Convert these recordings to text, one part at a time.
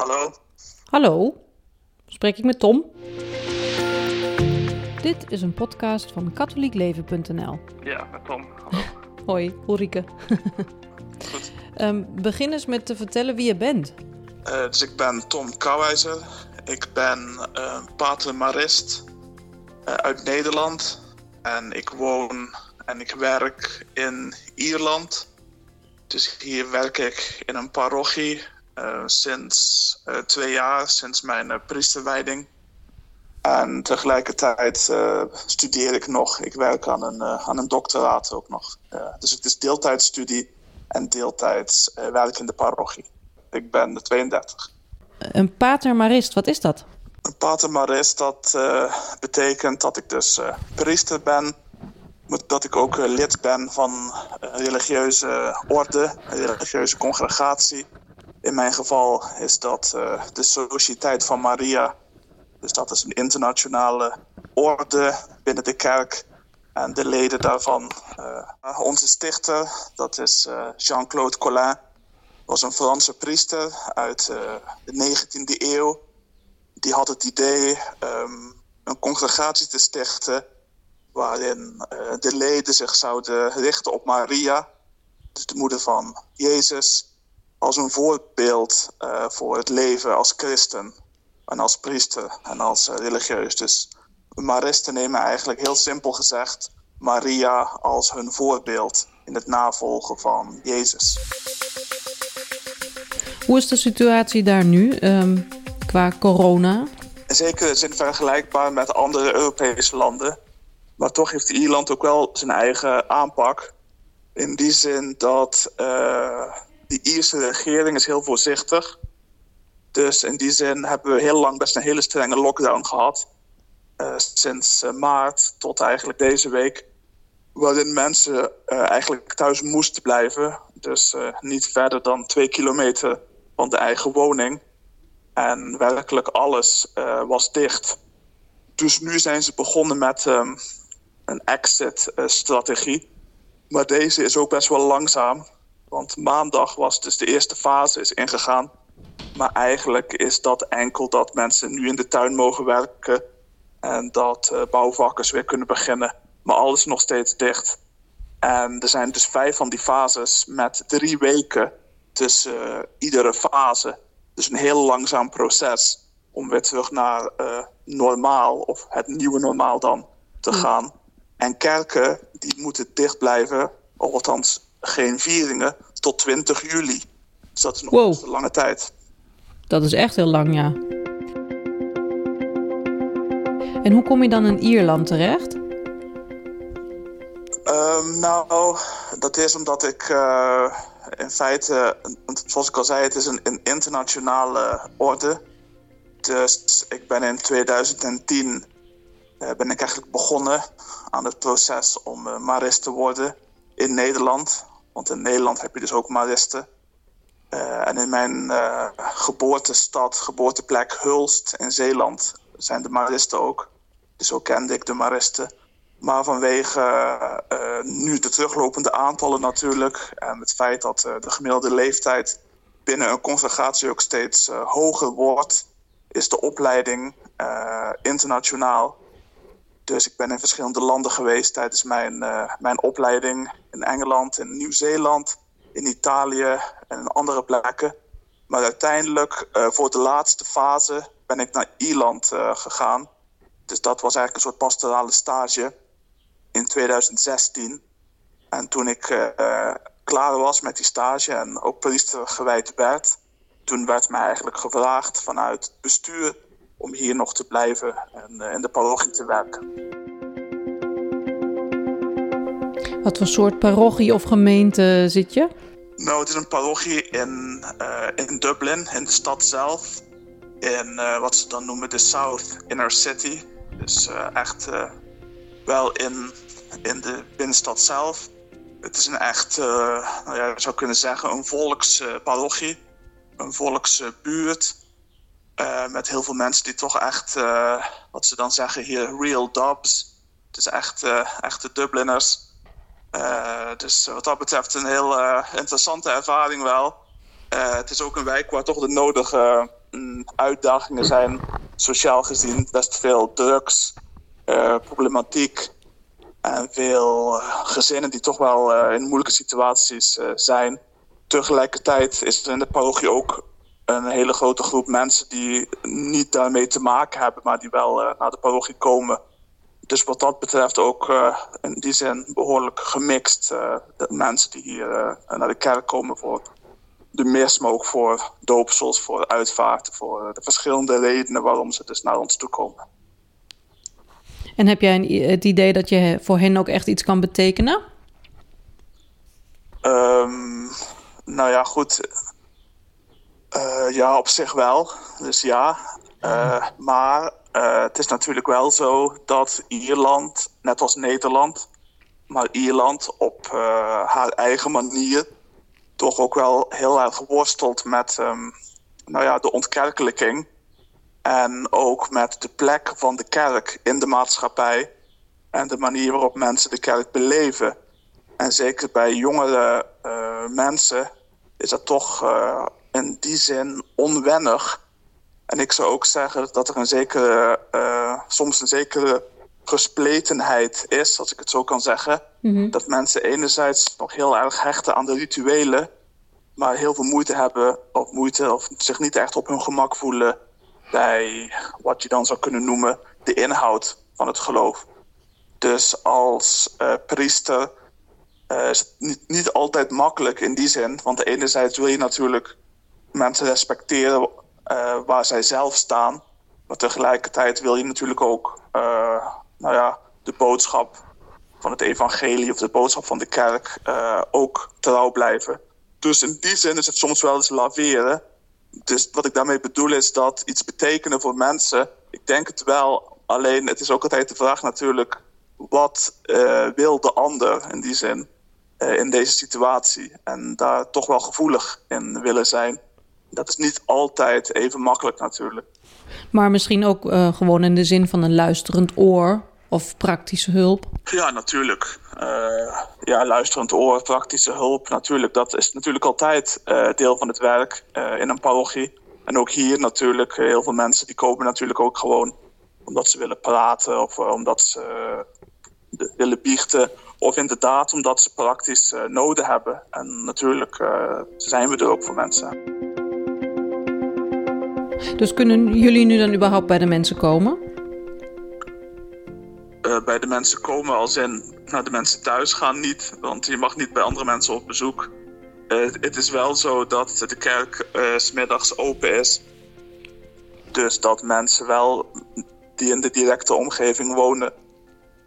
Hallo. Hallo, spreek ik met Tom? Dit is een podcast van katholiekleven.nl. Ja, met Tom. Hallo. Hoi, Ulrike. Goed. Ehm, begin eens met te vertellen wie je bent. Eh, dus ik ben Tom Kouwijzer. Ik ben uh, pater Marist uh, uit Nederland. En ik woon en ik werk in Ierland. Dus hier werk ik in een parochie uh, sinds uh, twee jaar, sinds mijn uh, priesterwijding. En tegelijkertijd studeer ik nog. Ik werk aan een, aan een doctoraat ook nog. dus het is deeltijdstudie en deeltijds werk in de parochie. Ik ben 32. Een patermarist, wat is dat? Een patermarist, dat betekent dat ik dus priester ben dat ik ook lid ben van een religieuze orde, een religieuze congregatie. In mijn geval is dat uh, de Sociëteit van Maria. Dus dat is een internationale orde binnen de kerk. En de leden daarvan, uh, onze stichter, dat is uh, Jean-Claude Collin. was een Franse priester uit de 19e eeuw. Die had het idee um, een congregatie te stichten waarin de leden zich zouden richten op Maria, dus de moeder van Jezus als een voorbeeld uh, voor het leven als christen en als priester en als uh, religieus. Dus Maristen nemen eigenlijk heel simpel gezegd Maria als hun voorbeeld in het navolgen van Jezus. Hoe is de situatie daar nu um, qua corona? In zekere zin vergelijkbaar met andere Europese landen. Maar toch heeft Ierland ook wel zijn eigen aanpak. In die zin dat uh, de Ierse regering is heel voorzichtig. Dus in die zin hebben we heel lang best een hele strenge lockdown gehad. Uh, sinds uh, maart tot eigenlijk deze week. Waarin mensen uh, eigenlijk thuis moesten blijven. Dus niet verder dan twee kilometer van de eigen woning. En werkelijk alles was dicht. Dus nu zijn ze begonnen met um, een exit-strategie. Maar deze is ook best wel langzaam. Want maandag was dus de eerste fase is ingegaan. Maar eigenlijk is dat enkel dat mensen nu in de tuin mogen werken. En dat uh, bouwvakkers weer kunnen beginnen. Maar alles nog steeds dicht. En er zijn dus vijf van die fases met drie weken tussen uh, iedere fase. Dus een heel langzaam proces om weer terug naar uh, normaal of het nieuwe normaal dan te gaan. En kerken die moeten dicht blijven, of althans geen vieringen tot 20 juli. Dus dat is nog wow. een lange tijd. Dat is echt heel lang, ja. En hoe kom je dan in Ierland terecht? Um, nou, dat is omdat ik uh, in feite, zoals ik al zei, het is een, een internationale orde. Dus ik ben in 2010 uh, ben ik eigenlijk begonnen aan het proces om uh, marist te worden in Nederland. Want in Nederland heb je dus ook maristen. Uh, en in mijn uh, geboortestad, geboorteplek Hulst in Zeeland zijn de maristen ook. Dus zo kende ik de maristen. Maar vanwege uh, nu de teruglopende aantallen natuurlijk... en het feit dat de gemiddelde leeftijd binnen een congregatie ook steeds hoger wordt... is de opleiding internationaal dus ik ben in verschillende landen geweest tijdens mijn, uh, mijn opleiding. In Engeland, in Nieuw-Zeeland, in Italië en andere plekken. Maar uiteindelijk, uh, voor de laatste fase, ben ik naar Ierland uh, gegaan. Dus dat was eigenlijk een soort pastorale stage in 2016. En toen ik klaar was met die stage en ook priester gewijd werd... toen werd mij eigenlijk gevraagd vanuit het bestuur om hier nog te blijven en in de parochie te werken. Wat voor soort parochie of gemeente zit je? Nou, het is een parochie in, uh, in Dublin, in de stad zelf. In uh, wat ze dan noemen de South Inner City. Dus echt wel in, in de binnenstad zelf. Het is een echt, nou ja, ik zou kunnen zeggen, een volksparochie. een volksbuurt. Met heel veel mensen die toch echt, wat ze dan zeggen hier, real dubs. Dus echt uh, echte Dubliners. Dus wat dat betreft een heel interessante ervaring wel. het is ook een wijk waar toch de nodige zijn uitdagingen zijn, sociaal gezien, best veel drugs, problematiek. En veel gezinnen die toch wel in moeilijke situaties zijn. Tegelijkertijd is er in de parochie ook een hele grote groep mensen die niet daarmee te maken hebben, maar die wel naar de parochie komen dus wat dat betreft ook uh, in die zin behoorlijk gemixt. Uh, de mensen die hier uh, naar de kerk komen voor de mis, maar ook voor doopsels, voor uitvaarten, voor de verschillende redenen waarom ze dus naar ons toe komen. En heb jij het idee dat je voor hen ook echt iets kan betekenen? Um, nou ja, goed. ja, op zich wel. Dus ja. maar uh, het is natuurlijk wel zo dat Ierland, net als Nederland, maar Ierland op uh, haar eigen manier toch ook wel heel erg worstelt met um, nou ja, de ontkerkelijking. En ook met de plek van de kerk in de maatschappij en de manier waarop mensen de kerk beleven. En zeker bij jongere uh, mensen is dat toch in die zin onwennig en ik zou ook zeggen dat er een zekere, uh, soms een zekere gespletenheid is, als ik het zo kan zeggen. Mhm. Dat mensen enerzijds nog heel erg hechten aan de rituelen, maar heel veel moeite hebben, of moeite, of zich niet echt op hun gemak voelen bij wat je dan zou kunnen noemen de inhoud van het geloof. Dus als uh, priester uh, is het niet, niet altijd makkelijk in die zin, want enerzijds wil je natuurlijk mensen respecteren uh, waar zij zelf staan. Maar tegelijkertijd wil je natuurlijk ook uh, nou ja, de boodschap van het evangelie of de boodschap van de kerk uh, ook trouw blijven. Dus in die zin is het soms wel eens laveren. Dus wat ik daarmee bedoel is dat iets betekenen voor mensen. Ik denk het wel, alleen het is ook altijd de vraag natuurlijk... wat wil de ander in die zin in deze situatie? En daar toch wel gevoelig in willen zijn dat is niet altijd even makkelijk natuurlijk. Maar misschien ook uh, gewoon in de zin van een luisterend oor of praktische hulp? Ja, natuurlijk. Uh, ja, luisterend oor, praktische hulp, natuurlijk. Dat is natuurlijk altijd uh, deel van het werk in een parochie. En ook hier natuurlijk, heel veel mensen die komen natuurlijk ook gewoon omdat ze willen praten of omdat ze willen biechten. Of inderdaad omdat ze praktisch noden hebben. En natuurlijk zijn we er ook voor mensen. Dus kunnen jullie nu dan überhaupt bij de mensen komen? Uh, bij de mensen komen als in naar de mensen thuis gaan niet, want je mag niet bij andere mensen op bezoek. Uh, het is wel zo dat de kerk uh, smiddags open is. Dus dat mensen wel die in de directe omgeving wonen,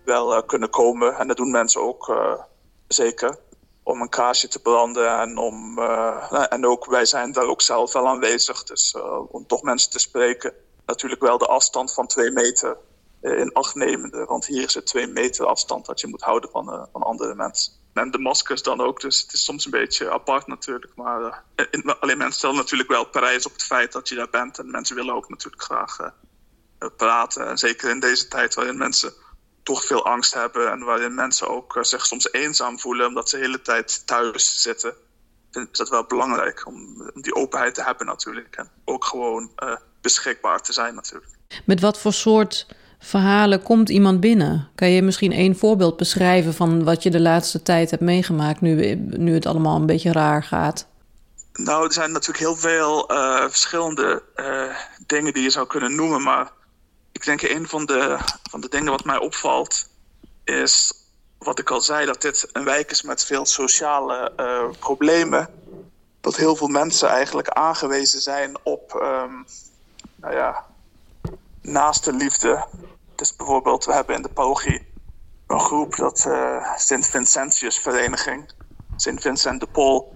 wel kunnen komen. En dat doen mensen ook zeker om een kaarsje te branden. En, om, uh, en ook, wij zijn daar ook zelf wel aanwezig. Dus uh, om toch mensen te spreken. Natuurlijk wel de afstand van twee meter uh, in acht nemende. Want hier is het twee meter afstand dat je moet houden van, van andere mensen. En de maskers dan ook. Dus het is soms een beetje apart natuurlijk. Maar in, alleen mensen stellen natuurlijk wel prijs op het feit dat je daar bent. En mensen willen ook natuurlijk graag praten. En zeker in deze tijd waarin mensen toch veel angst hebben en waarin mensen ook uh, zich soms eenzaam voelen omdat ze de hele tijd thuis zitten. Vind is dat wel belangrijk om, om, die openheid te hebben natuurlijk. En ook gewoon uh, beschikbaar te zijn natuurlijk. Met wat voor soort verhalen komt iemand binnen? Kan je misschien één voorbeeld beschrijven van wat je de laatste tijd hebt meegemaakt nu, nu het allemaal een beetje raar gaat? Nou, er zijn natuurlijk heel veel uh, verschillende dingen die je zou kunnen noemen, maar ik denk een van de, van de dingen wat mij opvalt is wat ik al zei, dat dit een wijk is met veel sociale uh, problemen. Dat heel veel mensen eigenlijk aangewezen zijn op, um, nou ja, naaste liefde. Dus bijvoorbeeld, we hebben in de parochie een groep, dat uh, Sint Vincentius Vereniging, Sint Vincent de Paul.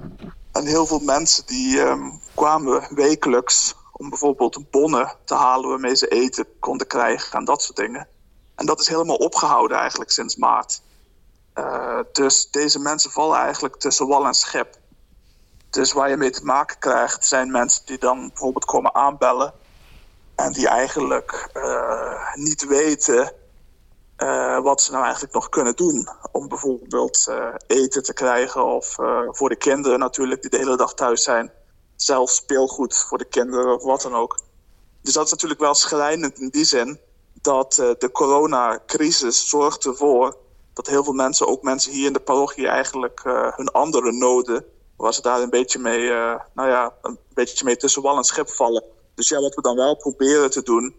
En heel veel mensen die um, kwamen wekelijks om bijvoorbeeld bonnen te halen waarmee ze eten konden krijgen en dat soort dingen. En dat is helemaal opgehouden eigenlijk sinds maart. Uh, dus deze mensen vallen eigenlijk tussen wal en schip. Dus waar je mee te maken krijgt, zijn mensen die dan bijvoorbeeld komen aanbellen. En die eigenlijk uh, niet weten uh, wat ze nou eigenlijk nog kunnen doen. Om bijvoorbeeld eten te krijgen of voor de kinderen natuurlijk die de hele dag thuis zijn zelf speelgoed voor de kinderen of wat dan ook. Dus dat is natuurlijk wel schrijnend in die zin dat uh, de coronacrisis zorgt ervoor dat heel veel mensen, ook mensen hier in de parochie, eigenlijk uh, hun andere noden, waar ze daar een beetje mee, uh, nou ja, een beetje mee tussen wal en schip vallen. Dus ja, wat we dan wel proberen te doen,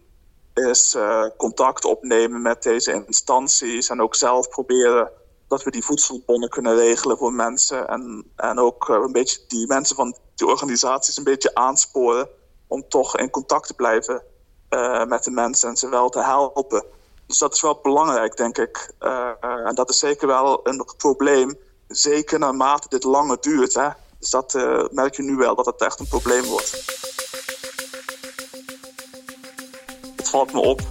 is contact opnemen met deze instanties en ook zelf proberen dat we die voedselbonnen kunnen regelen voor mensen. En, en ook een beetje die mensen van die organisaties een beetje aansporen om toch in contact te blijven uh, met de mensen en ze wel te helpen. Dus dat is wel belangrijk, denk ik. Uh, en dat is zeker wel een probleem, zeker naarmate dit langer duurt. Hè? Dus dat merk je nu wel, dat het echt een probleem wordt. Het valt me op,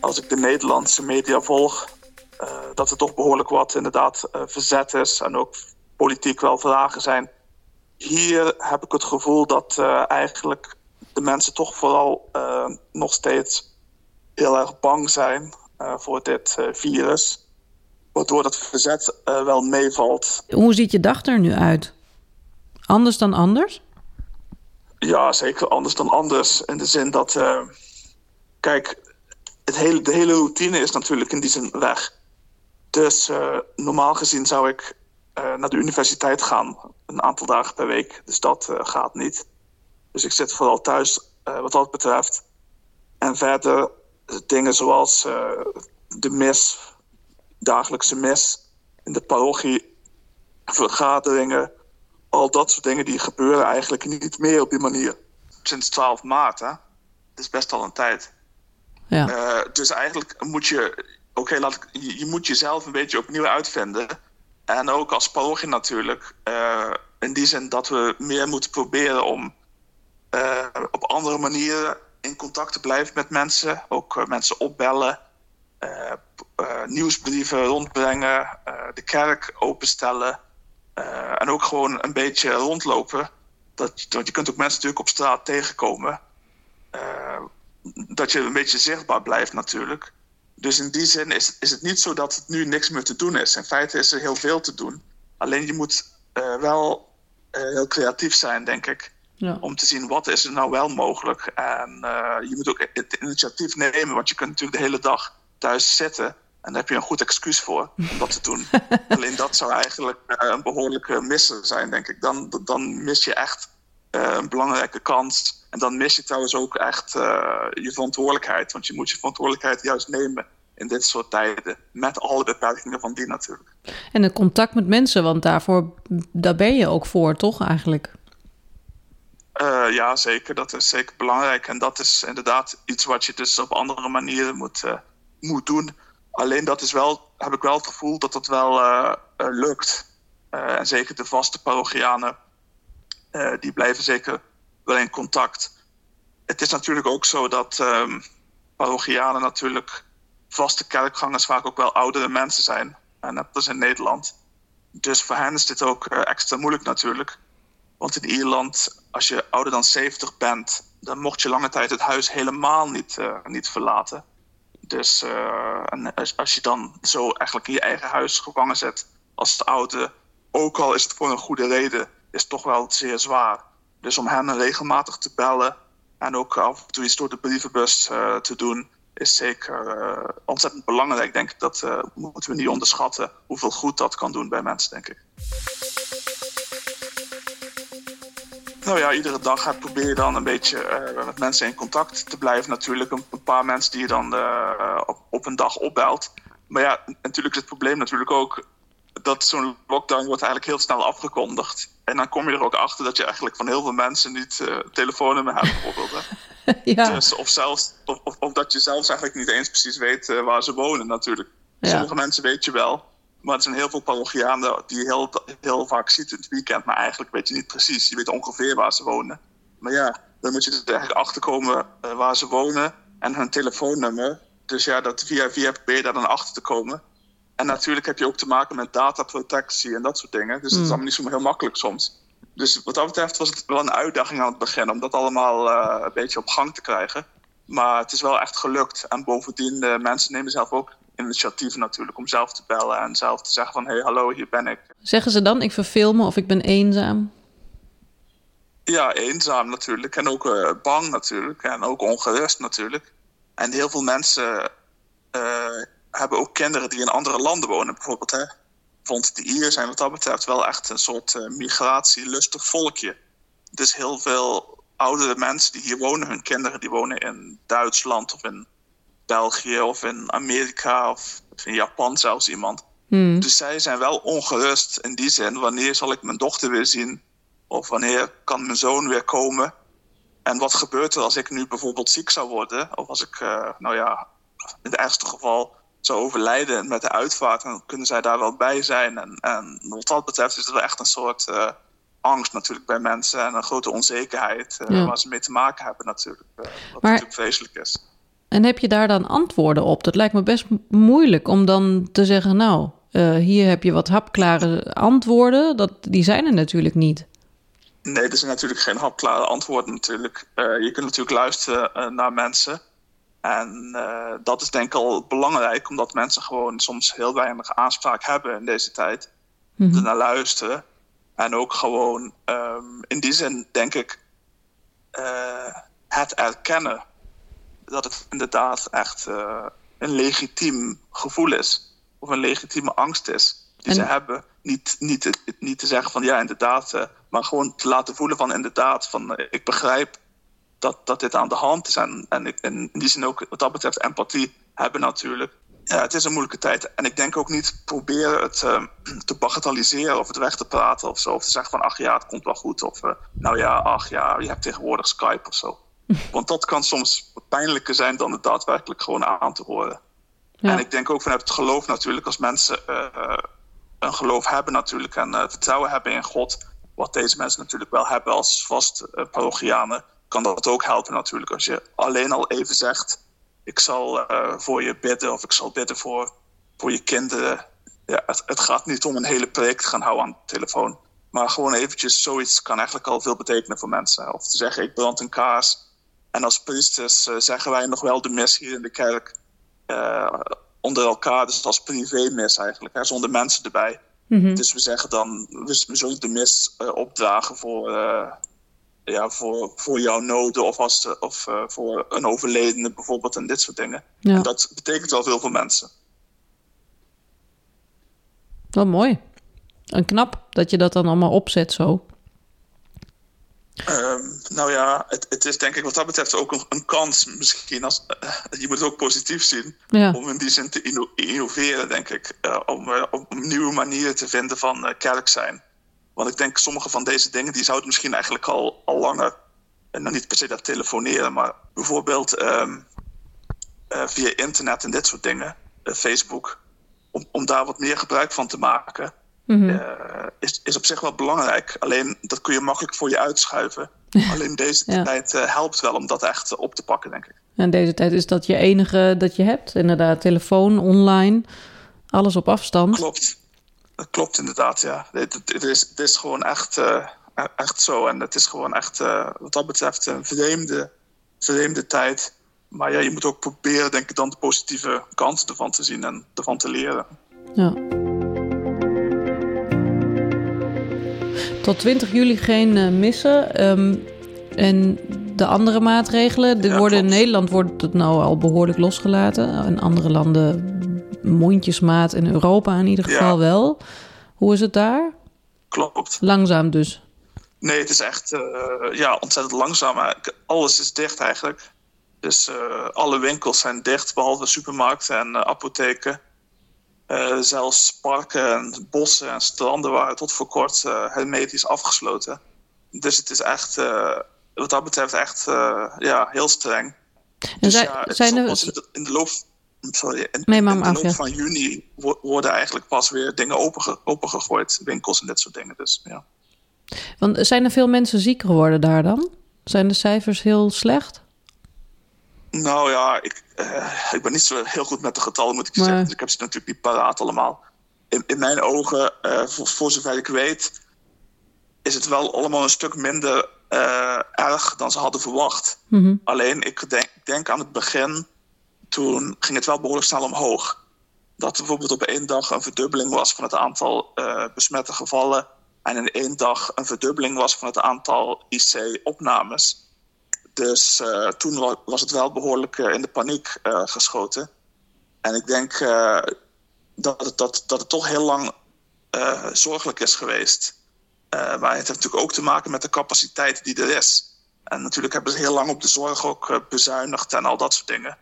als ik de Nederlandse media volg, dat er toch behoorlijk wat inderdaad verzet is en ook politiek wel vragen zijn. Hier heb ik het gevoel dat eigenlijk de mensen toch vooral uh, nog steeds heel erg bang zijn voor dit virus. Waardoor dat verzet wel meevalt. Hoe ziet je dag er nu uit? Anders dan anders? Ja, zeker anders dan anders. In de zin dat, kijk, het hele, de hele routine is natuurlijk in die zin weg. Dus normaal gezien zou ik naar de universiteit gaan, een aantal dagen per week. Dus dat gaat niet. Dus ik zit vooral thuis uh, wat dat betreft. En verder dingen zoals uh, de mis, dagelijkse mis in de parochie, vergaderingen, al dat soort dingen die gebeuren eigenlijk niet meer op die manier. Sinds 12 maart, hè? Dat is best al een tijd. Ja. Uh, dus eigenlijk moet je, oké, je, moet jezelf een beetje opnieuw uitvinden. En ook als parochie natuurlijk. Uh, in die zin dat we meer moeten proberen om uh, op andere manieren in contact te blijven met mensen. Ook uh, mensen opbellen, nieuwsbrieven rondbrengen, de kerk openstellen. en ook gewoon een beetje rondlopen. Dat, want je kunt ook mensen natuurlijk op straat tegenkomen. dat je een beetje zichtbaar blijft natuurlijk. Dus in die zin is, is het niet zo dat het nu niks meer te doen is. In feite is er heel veel te doen. Alleen je moet wel heel creatief zijn, denk ik. Ja. Om te zien wat is er nou wel mogelijk. En uh, je moet ook het initiatief nemen, want je kunt natuurlijk de hele dag thuis zitten. En daar heb je een goed excuus voor om dat te doen. Alleen dat zou eigenlijk een behoorlijke misser zijn, denk ik. Dan, dan mis je echt een belangrijke kans. En dan mis je trouwens ook echt je verantwoordelijkheid. Want je moet je verantwoordelijkheid juist nemen in dit soort tijden. Met alle beperkingen van die natuurlijk. En het contact met mensen, want daarvoor, daar ben je ook voor, toch eigenlijk? Uh, ja, zeker. Dat is zeker belangrijk. En dat is inderdaad iets wat je dus op andere manieren moet, uh, moet doen. Alleen dat is wel, heb ik wel het gevoel dat dat wel lukt. en zeker de vaste parochianen, die blijven zeker wel in contact. Het is natuurlijk ook zo dat um, parochianen natuurlijk vaste kerkgangers vaak ook wel oudere mensen zijn. En dat is in Nederland. Dus voor hen is dit ook extra moeilijk natuurlijk. Want in Ierland, als je ouder dan 70 bent, dan mocht je lange tijd het huis helemaal niet, uh, niet verlaten. Dus als je dan zo eigenlijk in je eigen huis gevangen zit als oude, ook al is het voor een goede reden, is het toch wel zeer zwaar. Dus om hen regelmatig te bellen en ook af en toe iets door de brievenbus uh, te doen, is zeker ontzettend belangrijk, denk ik. Dat moeten we niet onderschatten, hoeveel goed dat kan doen bij mensen, denk ik. Nou ja, iedere dag probeer je dan een beetje met mensen in contact te blijven. Natuurlijk een, paar mensen die je dan op, een dag opbelt. Maar ja, natuurlijk is het probleem natuurlijk ook dat zo'n lockdown wordt eigenlijk heel snel afgekondigd. En dan kom je er ook achter dat je eigenlijk van heel veel mensen niet uh, telefoonnummer hebt bijvoorbeeld. ja. dus, of, zelfs, of, of, of, dat je zelfs eigenlijk niet eens precies weet waar ze wonen natuurlijk. Ja. Sommige mensen weet je wel. Maar er zijn heel veel parochianen die je heel, heel vaak ziet in het weekend. Maar eigenlijk weet je niet precies. Je weet ongeveer waar ze wonen. Maar ja, dan moet je er eigenlijk achterkomen uh, waar ze wonen en hun telefoonnummer. Dus ja, dat via via probeer je daar dan achter te komen. En natuurlijk heb je ook te maken met dataprotectie en dat soort dingen. Dus mm. dat is hmm. allemaal niet zo heel makkelijk soms. Dus wat dat betreft was het wel een uitdaging aan het begin om dat allemaal uh, een beetje op gang te krijgen. Maar het is wel echt gelukt. En bovendien, de mensen nemen zelf ook initiatieven natuurlijk om zelf te bellen en zelf te zeggen van hé hey, hallo hier ben ik. Zeggen ze dan ik verveel me of ik ben eenzaam? ja, eenzaam natuurlijk. En ook uh, bang natuurlijk. En ook ongerust natuurlijk. En heel veel mensen uh, hebben ook kinderen die in andere landen wonen. Bijvoorbeeld, hè. Vond de Ieren zijn wat dat betreft wel echt een soort uh, migratielustig volkje. Dus heel veel oudere mensen die hier wonen, hun kinderen die wonen in Duitsland of in België of in Amerika of in Japan zelfs iemand. Hmm. Dus zij zijn wel ongerust in die zin. Wanneer zal ik mijn dochter weer zien? Of wanneer kan mijn zoon weer komen? En wat gebeurt er als ik nu bijvoorbeeld ziek zou worden? Of als ik, uh, nou ja, in het ergste geval zou overlijden met de uitvaart, dan kunnen zij daar wel bij zijn. En, en wat dat betreft is er wel echt een soort uh, angst natuurlijk bij mensen en een grote onzekerheid uh, Ja. waar ze mee te maken hebben natuurlijk. Uh, wat Maar- natuurlijk vreselijk is. En heb je daar dan antwoorden op? Dat lijkt me best mo- moeilijk om dan te zeggen, nou, eh, hier heb je wat hapklare antwoorden. Dat, die zijn er natuurlijk niet. Nee, er zijn natuurlijk geen hapklare antwoorden natuurlijk. Eh, je kunt natuurlijk luisteren eh, naar mensen. En eh, dat is denk ik al belangrijk, omdat mensen gewoon soms heel weinig aanspraak hebben in deze tijd. Mhm. Er naar luisteren. En ook gewoon ehm, in die zin denk ik eh, het erkennen dat het inderdaad echt eh, een legitiem gevoel is. Of een legitieme angst is die En- ze hebben. Niet, niet, te, niet te zeggen van ja, inderdaad. maar gewoon te laten voelen van inderdaad. Van ik begrijp dat, dat dit aan de hand is. En, en in die zin ook wat dat betreft empathie hebben natuurlijk. Ja, het is een moeilijke tijd. En ik denk ook niet proberen het eh, te bagatelliseren of het weg te praten of zo. Of te zeggen van ach ja, het komt wel goed. Of eh, nou ja, ach ja, je hebt tegenwoordig Skype of zo. Want dat kan soms pijnlijker zijn dan het daadwerkelijk gewoon aan te horen. Ja. En ik denk ook vanuit het geloof natuurlijk, als mensen eh, een geloof hebben natuurlijk en eh, vertrouwen hebben in God, wat deze mensen natuurlijk wel hebben als vast parochianen, kan dat ook helpen natuurlijk. Als je alleen al even zegt, ik zal eh, voor je bidden of ik zal bidden voor, voor je kinderen. Ja, het, het gaat niet om een hele preek te gaan houden aan de telefoon. Maar gewoon eventjes zoiets kan eigenlijk al veel betekenen voor mensen. Of te zeggen, ik brand een kaars. En als priesters eh, zeggen wij nog wel de mis hier in de kerk eh, onder elkaar. Dus als privé-mis eigenlijk, hè, zonder mensen erbij. Mhm. Dus we zeggen dan, we zullen de mis opdragen voor, ja, voor, voor jouw noden of, als of eh, voor een overledene bijvoorbeeld en dit soort dingen. Ja. En dat betekent wel veel voor mensen. Wel mooi. En knap dat je dat dan allemaal opzet zo. Ehm, nou ja, het, het is denk ik wat dat betreft ook een, een kans misschien. Als, eh, je moet het ook positief zien. Ja. Om in die zin te inno- innoveren, denk ik. Eh, om, om nieuwe manieren te vinden van kerk zijn. Want ik denk sommige van deze dingen die zouden misschien eigenlijk al, al langer. En dan niet per se dat telefoneren, maar bijvoorbeeld ehm, eh, via internet en dit soort dingen. eh, Facebook. Om, om daar wat meer gebruik van te maken. Mhm. eh, is, is op zich wel belangrijk. Alleen dat kun je makkelijk voor je uitschuiven. Alleen deze Ja. tijd eh, helpt wel om dat echt eh, op te pakken, denk ik. En deze tijd is dat je enige dat je hebt. Inderdaad, telefoon, online, alles op afstand. Klopt. Dat klopt inderdaad, ja. Het, het, is, het is gewoon echt, eh, e- echt zo. En het is gewoon echt, eh, wat dat betreft, een vreemde, vreemde tijd. Maar ja, je moet ook proberen, denk ik, dan de positieve kanten ervan te zien en ervan te leren. Ja. Tot 20 juli geen eh, missen. Ehm, en de andere maatregelen. Ja, worden in. Nederland wordt het nou al behoorlijk losgelaten. In andere landen mondjesmaat. In Europa in ieder Ja. geval wel. Hoe is het daar? Klopt. Langzaam dus. Nee, het is echt eh, ja, ontzettend langzaam. Alles is dicht eigenlijk. Dus eh, alle winkels zijn dicht, behalve supermarkten en eh, apotheken. Zelfs parken en bossen en stranden waren tot voor kort hermetisch afgesloten. Dus het is echt, wat dat betreft, echt ja, heel streng. En Dus zijn, ja, zijn er, pas in de, in de loop, sorry, in, Nee, in de af, loop ja. van juni wo- worden eigenlijk pas weer dingen openge, opengegooid. Winkels en dit soort dingen. Dus, ja. want zijn er veel mensen ziek geworden daar dan? Zijn de cijfers heel slecht? Nou ja, ik, eh, ik ben niet zo heel goed met de getallen, moet ik Maar- zeggen. Dus ik heb ze natuurlijk niet paraat allemaal. In, in mijn ogen, eh, voor, voor zover ik weet, is het wel allemaal een stuk minder eh, erg dan ze hadden verwacht. Mhm. Alleen, ik denk, ik denk aan het begin, toen ging het wel behoorlijk snel omhoog. Dat er bijvoorbeeld op één dag een verdubbeling was van het aantal eh, besmette gevallen. En in één dag een verdubbeling was van het aantal IC-opnames. Dus uh, toen was het wel behoorlijk in de paniek geschoten. En ik denk dat, het, dat, dat het toch heel lang zorgelijk is geweest. maar het heeft natuurlijk ook te maken met de capaciteit die er is. En natuurlijk hebben ze heel lang op de zorg ook bezuinigd en al dat soort dingen.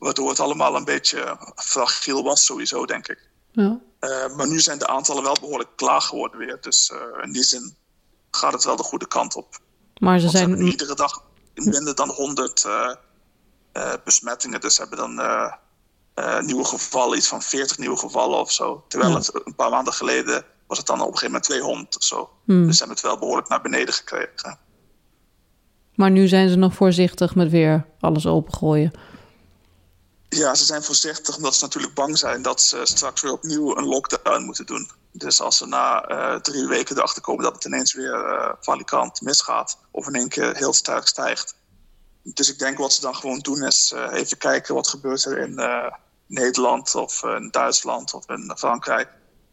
Waardoor het allemaal een beetje fragiel was, sowieso, denk ik. Ja. Uh, maar nu zijn de aantallen wel behoorlijk klaar geworden weer. Dus uh, in die zin gaat het wel de goede kant op. Maar ze zijn. Ze iedere dag minder dan 100 uh, besmettingen. Dus hebben dan nieuwe gevallen, iets van 40 nieuwe gevallen of zo. Terwijl ja. het een paar maanden geleden was het dan op een gegeven moment 200 of zo. Hmm. Dus ze hebben het wel behoorlijk naar beneden gekregen. Maar nu zijn ze nog voorzichtig met weer alles opengooien. Ja, ze zijn voorzichtig omdat ze natuurlijk bang zijn dat ze straks weer opnieuw een lockdown moeten doen. Dus als ze na uh, drie weken erachter komen dat het ineens weer uh, valikant misgaat of in één keer heel sterk stijgt. Dus ik denk wat ze dan gewoon doen is uh, even kijken wat gebeurt er in Nederland of in Duitsland of in Frankrijk.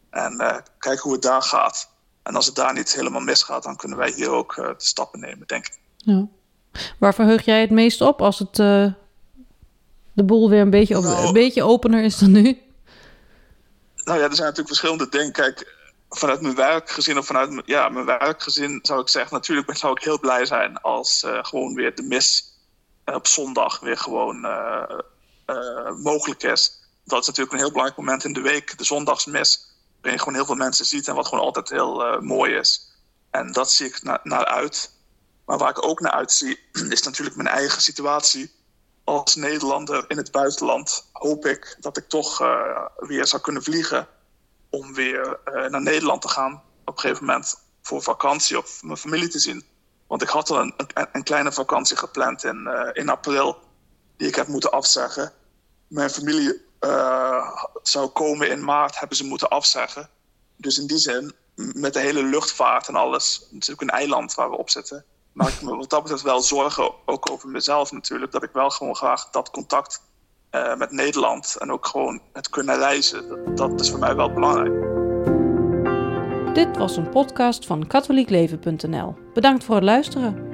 En kijken hoe het daar gaat. En als het daar niet helemaal misgaat, dan kunnen wij hier ook de stappen nemen, denk ik. Ja. Waar verheug jij het meest op als het de boel weer een beetje, nou, een beetje opener is dan nu? Nou ja, er zijn natuurlijk verschillende dingen. Kijk, vanuit mijn werkgezin of vanuit ja, mijn werkgezin zou ik zeggen... natuurlijk zou ik heel blij zijn als uh, gewoon weer de mis op zondag weer gewoon uh, uh, mogelijk is. Dat is natuurlijk een heel belangrijk moment in de week, de zondagsmis. Waarin je gewoon heel veel mensen ziet en wat gewoon altijd heel mooi is. En dat zie ik na naar uit. Maar waar ik ook naar uitzie, is natuurlijk mijn eigen situatie als Nederlander in het buitenland hoop ik dat ik toch uh, weer zou kunnen vliegen om weer uh, naar Nederland te gaan op een gegeven moment voor vakantie of mijn familie te zien. Want ik had al een, kleine vakantie gepland in, uh, in april die ik heb moeten afzeggen. Mijn familie zou komen in maart, hebben ze moeten afzeggen. Dus in die zin, met de hele luchtvaart en alles, natuurlijk een eiland waar we op zitten maak ik me wat dat betreft wel zorgen, ook over mezelf natuurlijk, dat ik wel gewoon graag dat contact uh, met Nederland en ook gewoon het kunnen reizen, dat, dat is voor mij wel belangrijk. Dit was een podcast van katholiekleven.nl. Bedankt voor het luisteren.